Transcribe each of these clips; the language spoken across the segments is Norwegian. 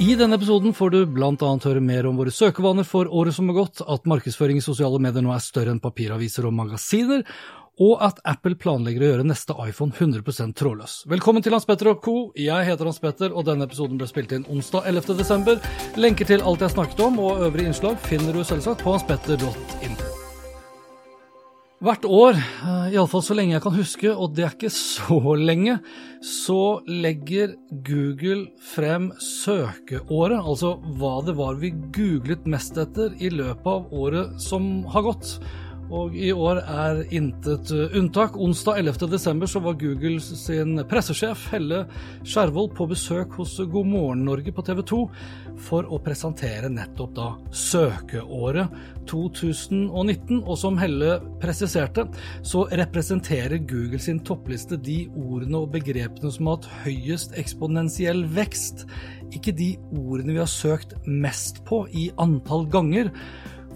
I denne episoden får du annet høre mer om våre søkevaner for året som har gått, at markedsføring i sosiale medier nå er større enn papiraviser og magasiner, og at Apple planlegger å gjøre neste iPhone 100% trådløs. Velkommen til Hans Petter og co. Jeg heter Hans Petter, og denne episoden ble spilt inn onsdag 11. desember. Lenker til alt jeg snakket om og øvrige innslag finner du selvsagt på hanspetter.info. Hvert år, eh, iallfall så lenge jeg kan huske, og det er ikke så lenge, så legger Google frem søkeåret, altså hva det var vi googlet mest etter i løpet av året som har gått. Og i år er intet eh, unntak. Onsdag 11. desember så var Google sin pressesjef Helle Skjervold på besøk hos God morgen Norge på TV 2 for å presentere nettopp da søkeåret 2019. Og som Helle presiserte, så representerer Google sin toppliste de ordene og begrepene som har hatt høyest eksponentiell vekst, ikke de ordene vi har søkt mest på i antall ganger.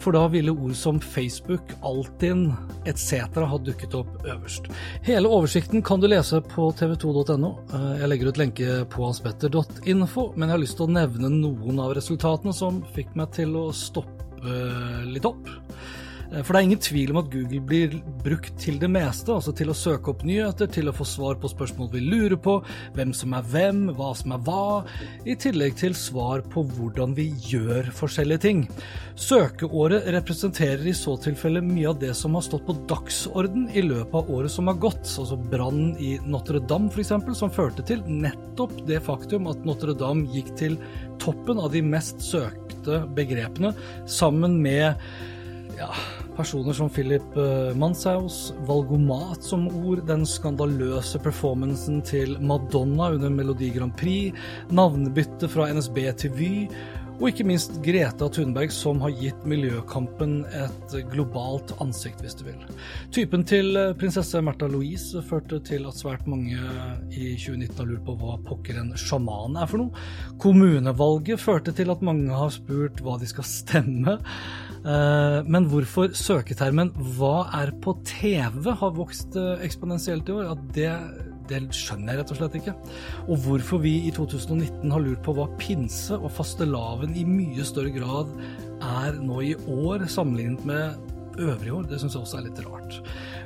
For da ville ord som Facebook, Altinn etc. ha dukket opp øverst. Hele oversikten kan du lese på tv2.no. Jeg legger ut lenke på hanspetter.info, men jeg har lyst til å nevne noen av resultatene som fikk meg til å stoppe litt opp. For det er ingen tvil om at Google blir brukt til det meste, altså til å søke opp nyheter, til å få svar på spørsmål vi lurer på, hvem som er hvem, hva som er hva, i tillegg til svar på hvordan vi gjør forskjellige ting. Søkeåret representerer i så tilfelle mye av det som har stått på dagsorden i løpet av året som har gått, altså brannen i Notre-Dame f.eks., som førte til nettopp det faktum at Notre-Dame gikk til toppen av de mest søkte begrepene, sammen med ja, personer som Philip Manshaus, valgomat som ord, den skandaløse performancen til Madonna under Melodi Grand Prix, navnebyttet fra NSB til Vy, og ikke minst Greta Thunberg, som har gitt miljøkampen et globalt ansikt, hvis du vil. Typen til prinsesse Märtha Louise førte til at svært mange i 2019 har lurt på hva pokker en sjaman er for noe. Kommunevalget førte til at mange har spurt hva de skal stemme. Men hvorfor søketermen 'hva er på TV' har vokst eksponentielt i år, ja, det, det skjønner jeg rett og slett ikke. Og hvorfor vi i 2019 har lurt på hva pinse og fastelavn i mye større grad er nå i år, sammenlignet med øvrige år, det syns jeg også er litt rart.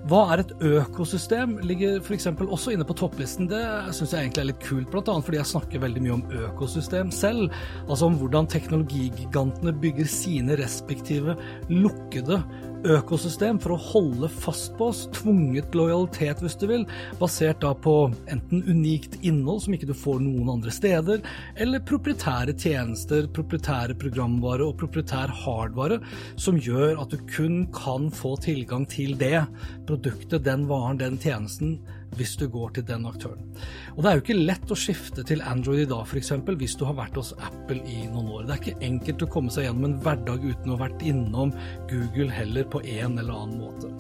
Hva er et økosystem? Ligger f.eks. også inne på topplisten. Det syns jeg egentlig er litt kult, bl.a. fordi jeg snakker veldig mye om økosystem selv. Altså om hvordan teknologigigantene bygger sine respektive lukkede økosystem for å holde fast på oss, tvunget lojalitet hvis du vil, basert da på enten unikt innhold som ikke du får noen andre steder, eller proprietære tjenester, proprietære programvare og proprietær hardvare som gjør at du kun kan få tilgang til det produktet, den varen, den tjenesten hvis du går til den aktøren. Og det er jo ikke lett å skifte til Android i dag f.eks. hvis du har vært hos Apple i noen år. Det er ikke enkelt å komme seg gjennom en hverdag uten å ha vært innom Google heller på en eller annen måte.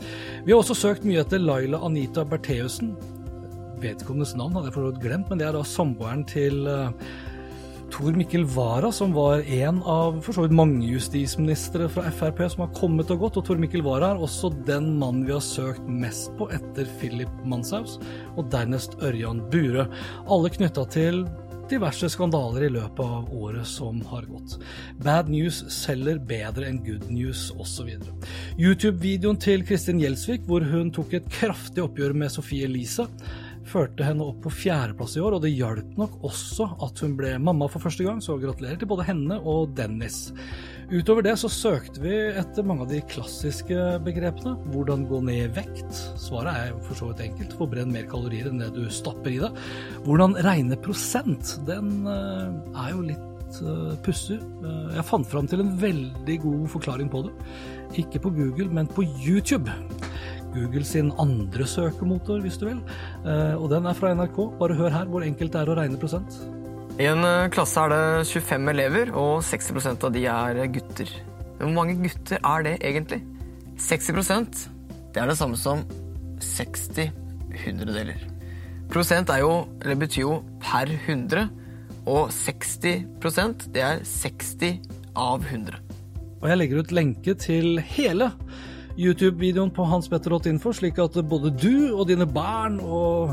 Vi har også søkt mye etter Laila Anita Bertheussen. Vedkommendes navn hadde jeg for glemt, men det er da samboeren til Tor Mikkel Wara, som var en av for så vidt mange justisministre fra Frp som har kommet og gått. Og Tor Mikkel Wara er også den mannen vi har søkt mest på etter Philip Manshaus, og dernest Ørjan Bure. Alle knytta til diverse skandaler i løpet av året som har gått. Bad news selger bedre enn good news, osv. YouTube-videoen til Kristin Gjelsvik, hvor hun tok et kraftig oppgjør med Sofie Elise, førte henne opp på fjerdeplass i år, og det hjalp nok også at hun ble mamma for første gang, så gratulerer til både henne og Dennis. Utover det så søkte vi etter mange av de klassiske begrepene. Hvordan gå ned i vekt? Svaret er for så vidt enkelt. Forbrenn mer kalorier enn det du stapper i deg. Hvordan regne prosent? Den uh, er jo litt uh, pussig. Uh, jeg fant fram til en veldig god forklaring på det. Ikke på Google, men på YouTube. Google sin andre søkemotor, hvis du vil. Eh, og den er fra NRK. Bare hør her hvor enkelt det er å regne prosent. I en eh, klasse er det 25 elever, og 60% av de er gutter. Hvor mange gutter er det egentlig? 60% det er det samme som 60 hundredeler. Prosent er jo, eller betyr jo per 100, og 60% det er 60 av 100. Og jeg legger ut lenke til hele YouTube-videoen på hanspetter.info, slik at både du og dine barn og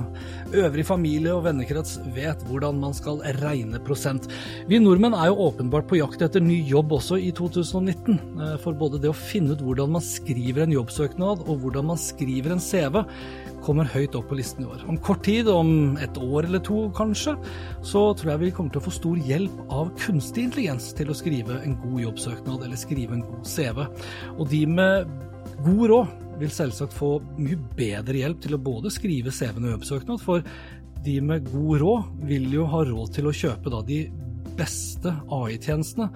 øvrig familie og vennekrets vet hvordan man skal regne prosent. Vi nordmenn er jo åpenbart på jakt etter ny jobb også i 2019. Eh, for både det å finne ut hvordan man skriver en jobbsøknad og hvordan man skriver en CV, kommer høyt opp på listen i år. Om kort tid, om et år eller to kanskje, så tror jeg vi kommer til å få stor hjelp av kunstig intelligens til å skrive en god jobbsøknad eller skrive en god CV. Og de med God råd vil selvsagt få mye bedre hjelp til å både skrive CV-en og jobbsøknad, for de med god råd vil jo ha råd til å kjøpe da de beste AI-tjenestene,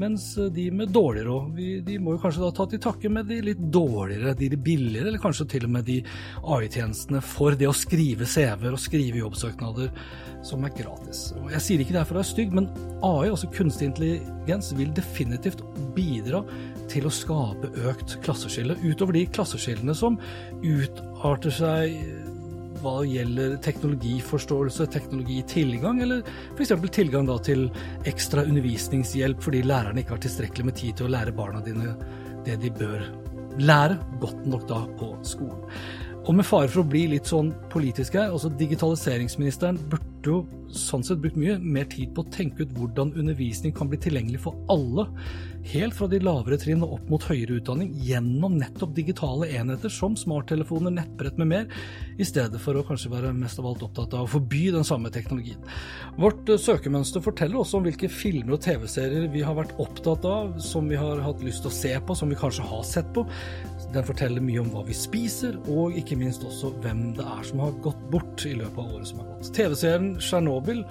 mens de med dårlig råd, de må jo kanskje da ta til takke med de litt dårligere, de billigere, eller kanskje til og med de AI-tjenestene for det å skrive CV-er og skrive jobbsøknader som er gratis. Og jeg sier ikke det her for å være stygg, men AI, altså kunstig intelligens, vil definitivt bidra til å skape økt klasseskille, utover de klasseskillene som utarter seg hva gjelder teknologiforståelse, teknologitilgang, eller f.eks. tilgang til ekstra undervisningshjelp fordi lærerne ikke har tilstrekkelig med tid til å lære barna dine det de bør lære godt nok da på skolen. Og med fare for å bli litt sånn politisk her, altså digitaliseringsministeren burde jo sånn sett brukt mye mer tid på å tenke ut hvordan undervisning kan bli tilgjengelig for alle, helt fra de lavere trinn og opp mot høyere utdanning, gjennom nettopp digitale enheter som smarttelefoner, nettbrett med mer, i stedet for å kanskje være mest av alt opptatt av å forby den samme teknologien. Vårt uh, søkemønster forteller også om hvilke filmer og TV-serier vi har vært opptatt av, som vi har hatt lyst til å se på, som vi kanskje har sett på. Den forteller mye om hva vi spiser, og ikke minst også hvem det er som har gått bort i løpet av året som har gått. TV-serien Tsjernobyl,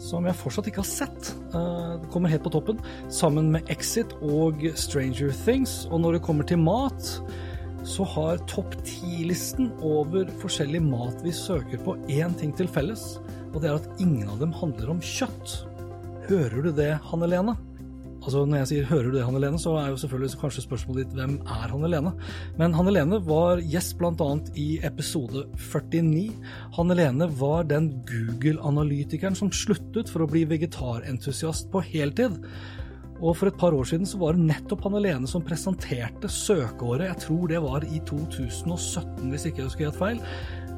som jeg fortsatt ikke har sett, uh, kommer helt på toppen, sammen med Exit og Stranger Things. Og når det kommer til mat, så har topp ti-listen over forskjellig mat vi søker på, én ting til felles, og det er at ingen av dem handler om kjøtt. Hører du det, Hanne Lene? Altså Når jeg sier 'hører du det, Hanne Lene', så er jo selvfølgelig kanskje spørsmålet ditt hvem er Hanne Lene? Men Hanne Lene var gjest bl.a. i episode 49. Hanne Lene var den Google-analytikeren som sluttet for å bli vegetarentusiast på heltid. Og for et par år siden så var det nettopp Hanne Lene som presenterte søkeåret, jeg tror det var i 2017 hvis ikke jeg husker helt feil,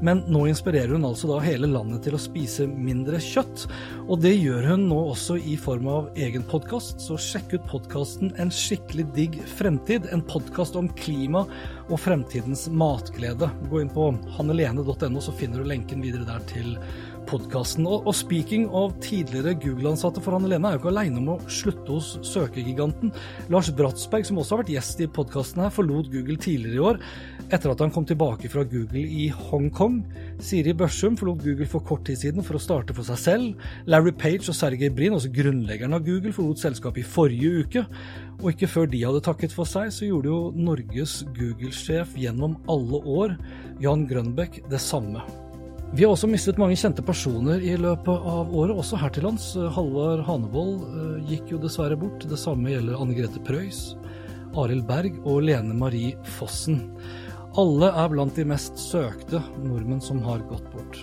men nå inspirerer hun altså da hele landet til å spise mindre kjøtt. Og det gjør hun nå også i form av egen podkast, så sjekk ut podkasten En skikkelig digg fremtid. En podkast om klima og fremtidens matglede. Gå inn på hannelene.no, så finner du lenken videre der til podkasten. Og, og, speaking av tidligere Google-ansatte, for Anne Lene er jo ikke aleine om å slutte hos søkegiganten. Lars Bratsberg, som også har vært gjest i podkasten her, forlot Google tidligere i år etter at han kom tilbake fra Google i Hongkong. Siri Børsum forlot Google for kort tid siden for å starte for seg selv. Larry Page og Sergej Brin, også grunnleggeren av Google, forlot selskapet i forrige uke. Og ikke før de hadde takket for seg, så gjorde jo Norges Google-sjef gjennom alle år, Jan Grønbekk, det samme. Vi har også mistet mange kjente personer i løpet av året, også her til lands. Halvard Hanevold eh, gikk jo dessverre bort. Det samme gjelder Anne Grete Preus, Arild Berg og Lene Marie Fossen. Alle er blant de mest søkte nordmenn som har gått bort.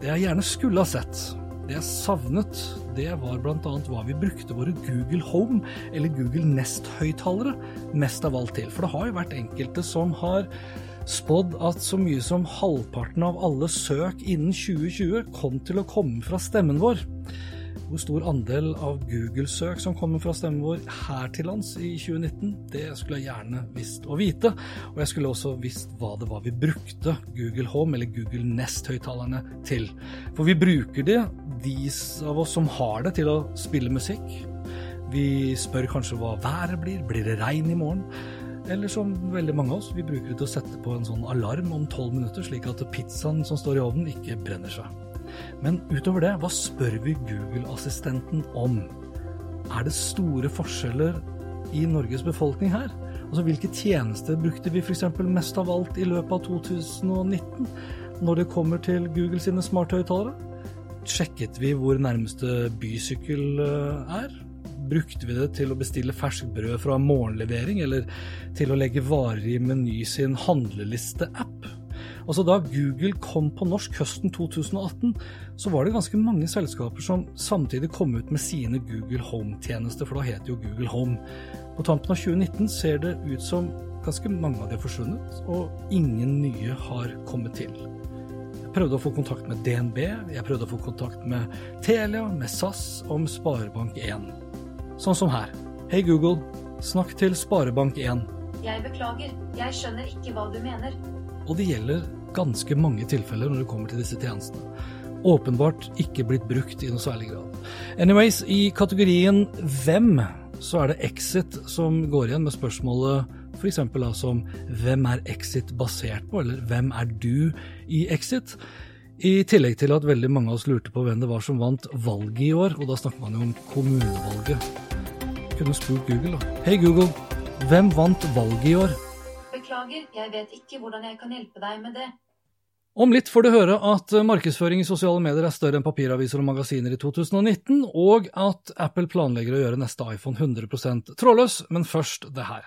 Det jeg gjerne skulle ha sett, Det jeg savnet, det var bl.a. hva vi brukte våre Google Home eller Google Nest-høyttalere mest av alt til. For det har jo vært enkelte som har spådd at så mye som halvparten av alle søk innen 2020 kom til å komme fra stemmen vår. Hvor stor andel av Google-søk som kommer fra stemmen vår her til lands i 2019, det skulle jeg gjerne visst å vite. Og jeg skulle også visst hva det var vi brukte Google Home eller Google Nest-høyttalerne til. For vi bruker det, de av oss som har det, til å spille musikk. Vi spør kanskje hva været blir, blir det regn i morgen? Eller som veldig mange av oss, vi bruker det til å sette på en sånn alarm om tolv minutter, slik at pizzaen som står i ovnen, ikke brenner seg. Men utover det, hva spør vi Google-assistenten om? Er det store forskjeller i Norges befolkning her? Altså, Hvilke tjenester brukte vi f.eks. mest av alt i løpet av 2019 når det kommer til Google sine smarthøyttalere? Sjekket vi hvor nærmeste bysykkel eh, er? Brukte vi det til å bestille ferskt brød fra morgenlevering, eller til å legge varer i Meny sin handleliste-app? Altså Da Google kom på norsk høsten 2018, så var det ganske mange selskaper som samtidig kom ut med sine Google Home-tjenester, for da het jo Google Home. På tampen av 2019 ser det ut som ganske mange av de har forsvunnet, og ingen nye har kommet til. Jeg prøvde å få kontakt med DNB, jeg prøvde å få kontakt med Telia, med SAS om Sparebank1. Sånn som her. Hei Google, snakk til Sparebank1. Jeg beklager, jeg skjønner ikke hva du mener. Og det gjelder ganske mange tilfeller når det kommer til disse tjenestene. Åpenbart ikke blitt brukt i noe særlig grad. Anyways, i kategorien hvem så er det Exit som går igjen med spørsmålet f.eks. som hvem er Exit basert på, eller hvem er du i Exit? I tillegg til at veldig mange av oss lurte på hvem det var som vant valget i år, og da snakker man jo om kommunevalget. Kunne spurt Google, da. Hei Google, hvem vant valget i år? Beklager, jeg vet ikke hvordan jeg kan hjelpe deg med det. Om litt får du høre at markedsføring i sosiale medier er større enn papiraviser og magasiner i 2019, og at Apple planlegger å gjøre neste iPhone 100% trådløs, men først det her.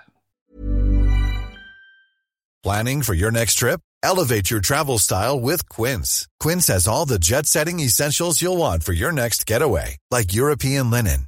Planning for your next trip? Elevate your travel style with Quince. Quince has all the jet-setting essentials you'll want for your next getaway, like European linen,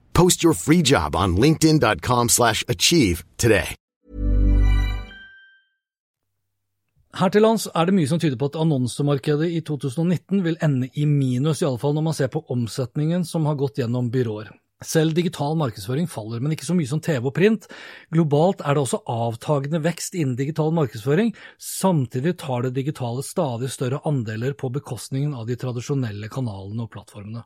Post your free job on linkedin.com/achieve slash achieve today. Her til lands er det mye som tyder på at annonsemarkedet i 2019 vil ende i minus, i alle fall når man ser på omsetningen som har gått gjennom byråer. Selv digital markedsføring faller, men ikke så mye som TV og print. Globalt er det også avtagende vekst innen digital markedsføring. Samtidig tar det digitale stadig større andeler på bekostningen av de tradisjonelle kanalene og plattformene.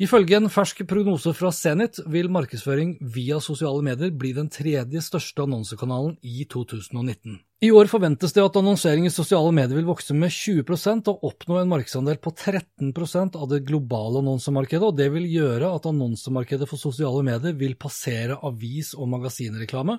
Ifølge en fersk prognose fra Zenit vil markedsføring via sosiale medier bli den tredje største annonsekanalen i 2019. I år forventes det at annonsering i sosiale medier vil vokse med 20% og oppnå en markedsandel på 13% av det globale annonsemarkedet, og det vil gjøre at annonsemarkedet for sosiale medier vil passere avis- og magasinreklame,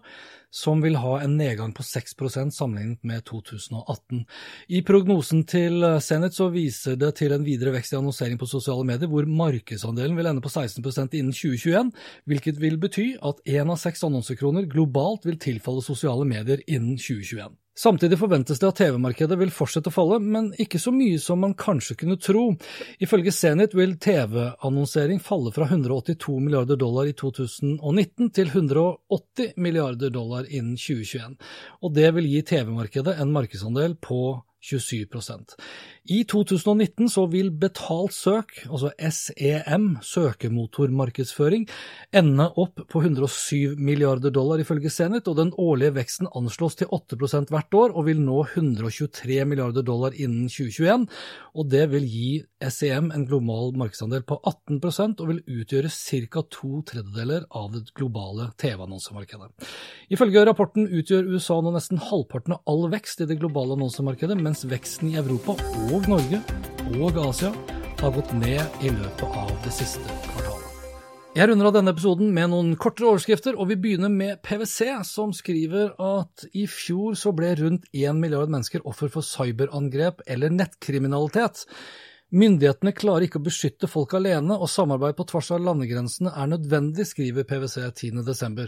som vil ha en nedgang på 6% sammenlignet med 2018. I prognosen til Zenit så viser det til en videre vekst i annonsering på sosiale medier, hvor markedsandelen vil ende på 16% innen 2021, hvilket vil bety at én av seks annonsekroner globalt vil tilfalle sosiale medier innen 2021. Samtidig forventes det at TV-markedet vil fortsette å falle, men ikke så mye som man kanskje kunne tro. Ifølge Zenit vil TV-annonsering falle fra 182 milliarder dollar i 2019 til 180 milliarder dollar innen 2021, og det vil gi TV-markedet en markedsandel på 27 I 2019 så vil betalt søk, altså SEM, søkemotormarkedsføring, ende opp på 107 milliarder dollar ifølge Zenit, og den årlige veksten anslås til 8% hvert år og vil nå 123 milliarder dollar innen 2021. Og det vil gi SEM en global markedsandel på 18% og vil utgjøre ca. to tredjedeler av det globale TV-annonsemarkedet. Ifølge rapporten utgjør USA nå nesten halvparten av all vekst i det globale annonsemarkedet, mens veksten i Europa og Norge og Asia har gått ned i løpet av det siste kvartalet. Jeg runder av denne episoden med noen kortere overskrifter, og vi begynner med PwC, som skriver at i fjor så ble rundt én milliard mennesker offer for cyberangrep eller nettkriminalitet. Myndighetene klarer ikke å beskytte folk alene, og samarbeid på tvers av landegrensene er nødvendig, skriver PwC 10.12.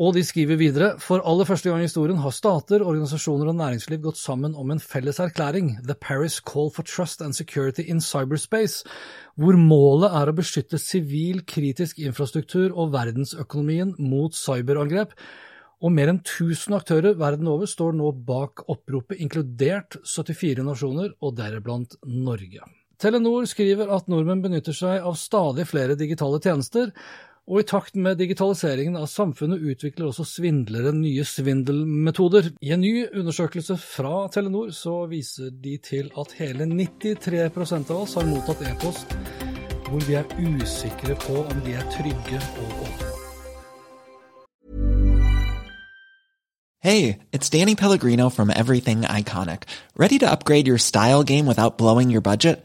Og de skriver videre, for aller første gang i historien har stater, organisasjoner og næringsliv gått sammen om en felles erklæring, The Paris Call for Trust and Security in Cyberspace, hvor målet er å beskytte sivil kritisk infrastruktur og verdensøkonomien mot cyberangrep. Og mer enn 1000 aktører verden over står nå bak oppropet, inkludert 74 nasjoner, og deriblant Norge. Telenor skriver at nordmenn benytter seg av stadig flere digitale tjenester, og i takt med digitaliseringen av samfunnet utvikler også svindlere nye svindelmetoder. I en ny undersøkelse fra Telenor så viser de til at hele 93% av oss har mottatt e-post hvor vi er usikre på om de er trygge og åpne. Hey, it's Danny Pellegrino from Everything Iconic. Ready to upgrade your style game without blowing your budget?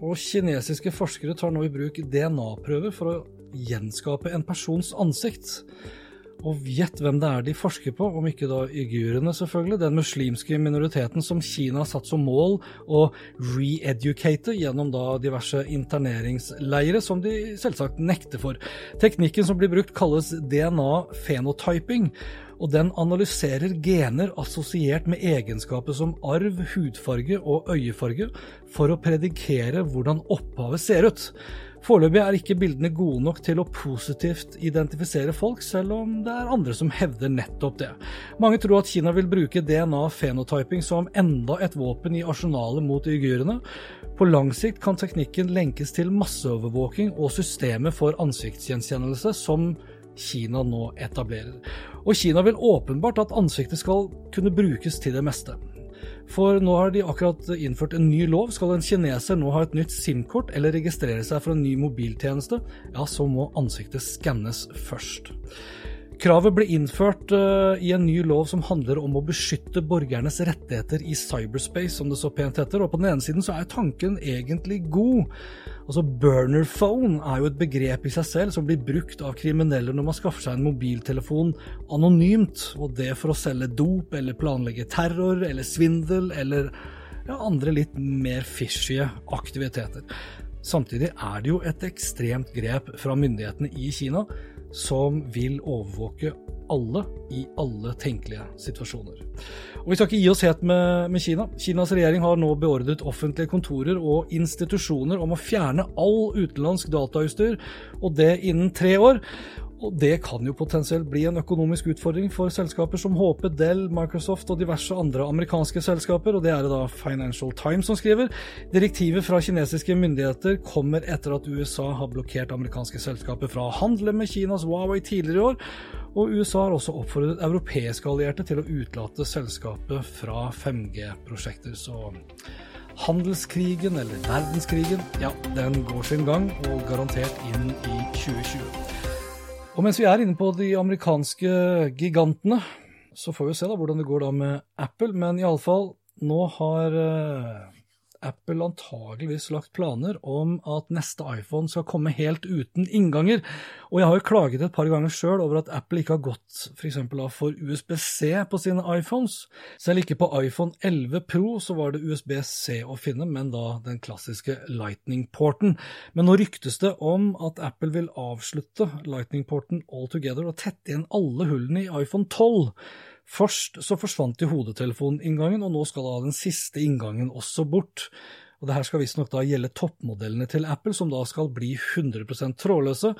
Og kinesiske forskere tar nå i bruk DNA-prøver for å gjenskape en persons ansikt. Og gjett hvem det er de forsker på, om ikke da uigurene, selvfølgelig. Den muslimske minoriteten som Kina har satt som mål å re-educate gjennom da diverse interneringsleire, som de selvsagt nekter for. Teknikken som blir brukt kalles DNA-phenotyping og den analyserer gener assosiert med egenskaper som arv, hudfarge og øyefarge, for å predikere hvordan opphavet ser ut. Foreløpig er ikke bildene gode nok til å positivt identifisere folk, selv om det er andre som hevder nettopp det. Mange tror at Kina vil bruke DNA-phenotyping som enda et våpen i arsenalet mot uigurene. På lang sikt kan teknikken lenkes til masseovervåking og systemet for ansiktsgjenkjennelse som Kina nå etablerer. Og Kina vil åpenbart at ansiktet skal kunne brukes til det meste. For nå har de akkurat innført en ny lov. Skal en kineser nå ha et nytt SIM-kort eller registrere seg for en ny mobiltjeneste, ja, så må ansiktet skannes først. Kravet ble innført uh, i en ny lov som handler om å beskytte borgernes rettigheter i cyberspace, som det så pent heter. Og på den ene siden så er tanken egentlig god. Altså Burner phone er jo et begrep i seg selv som blir brukt av kriminelle når man skaffer seg en mobiltelefon anonymt, og det for å selge dop eller planlegge terror eller svindel eller ja, andre litt mer fishy aktiviteter. Samtidig er det jo et ekstremt grep fra myndighetene i Kina som vil overvåke alle i alle tenkelige situasjoner. Og Vi skal ikke gi oss helt med, med, Kina. Kinas regjering har nå beordret offentlige kontorer og institusjoner om å fjerne all utenlandsk datautstyr, og det innen tre år. Og Det kan jo potensielt bli en økonomisk utfordring for selskaper som HP, Dell, Microsoft og diverse andre amerikanske selskaper, og det er det da Financial Times som skriver. Direktivet fra kinesiske myndigheter kommer etter at USA har blokkert amerikanske selskaper fra å handle med Kinas Huawei tidligere i år, og USA har også oppfordret europeiske allierte til å utlate selskapet fra 5G-prosjekter. Så handelskrigen, eller verdenskrigen, ja, den går sin gang, og garantert inn i 2020. Og mens vi er inne på de amerikanske gigantene, så får vi se da hvordan det går da med Apple. Men iallfall, nå har uh, Apple antageligvis lagt planer om at neste iPhone skal komme helt uten innganger. Og jeg har jo klaget et par ganger sjøl over at Apple ikke har gått f.eks. for USB-C på sine iPhones. Selv ikke på iPhone 11 Pro så var det USB-C å finne, men da den klassiske Lightning-porten. Men nå ryktes det om at Apple vil avslutte Lightning-porten altogether og tette igjen alle hullene i iPhone 12. Først så forsvant jo hodetelefoninngangen, og nå skal da den siste inngangen også bort. Og det her skal visstnok gjelde toppmodellene til Apple, som da skal bli 100% trådløse.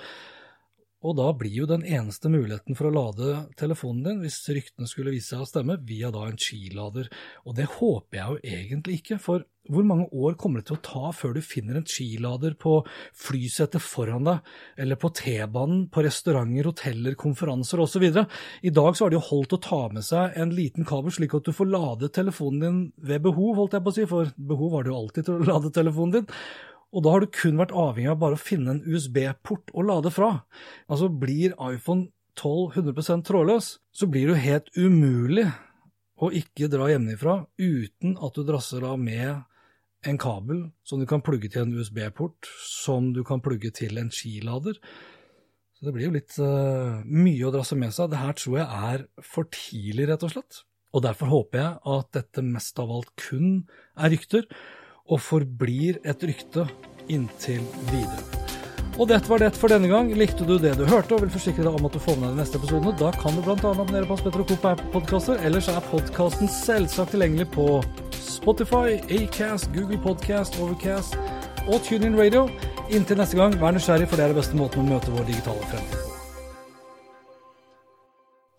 Og da blir jo den eneste muligheten for å lade telefonen din, hvis ryktene skulle vise seg å stemme, via da en skilader. Og det håper jeg jo egentlig ikke, for hvor mange år kommer det til å ta før du finner en skilader på flysetet foran deg, eller på T-banen, på restauranter, hoteller, konferanser osv.? I dag så har det jo holdt å ta med seg en liten kabel, slik at du får lade telefonen din ved behov, holdt jeg på å si, for behov har du jo alltid til å lade telefonen din. Og da har du kun vært avhengig av bare å finne en USB-port å lade fra. Altså blir iPhone 12 100% trådløs, så blir det jo helt umulig å ikke dra hjemmefra uten at du drasser av med en kabel som du kan plugge til en USB-port, som du kan plugge til en skilader. Så det blir jo litt uh, mye å drasse med seg. Det her tror jeg er for tidlig, rett og slett. Og derfor håper jeg at dette mest av alt kun er rykter, og forblir et rykte inntil videre. Og dette var det for denne gang. Likte du det du hørte og vil forsikre deg om at du får med deg de neste episodene, da kan du bl.a. abonnere på Aspetter og Co. på Apple-podkaster. Ellers er podkasten selvsagt tilgjengelig på Spotify, Acast, Google Podcast, Overcast og TuneIn Radio. Inntil neste gang, vær nysgjerrig, for det er den beste måten å møte vår digitale fremtid.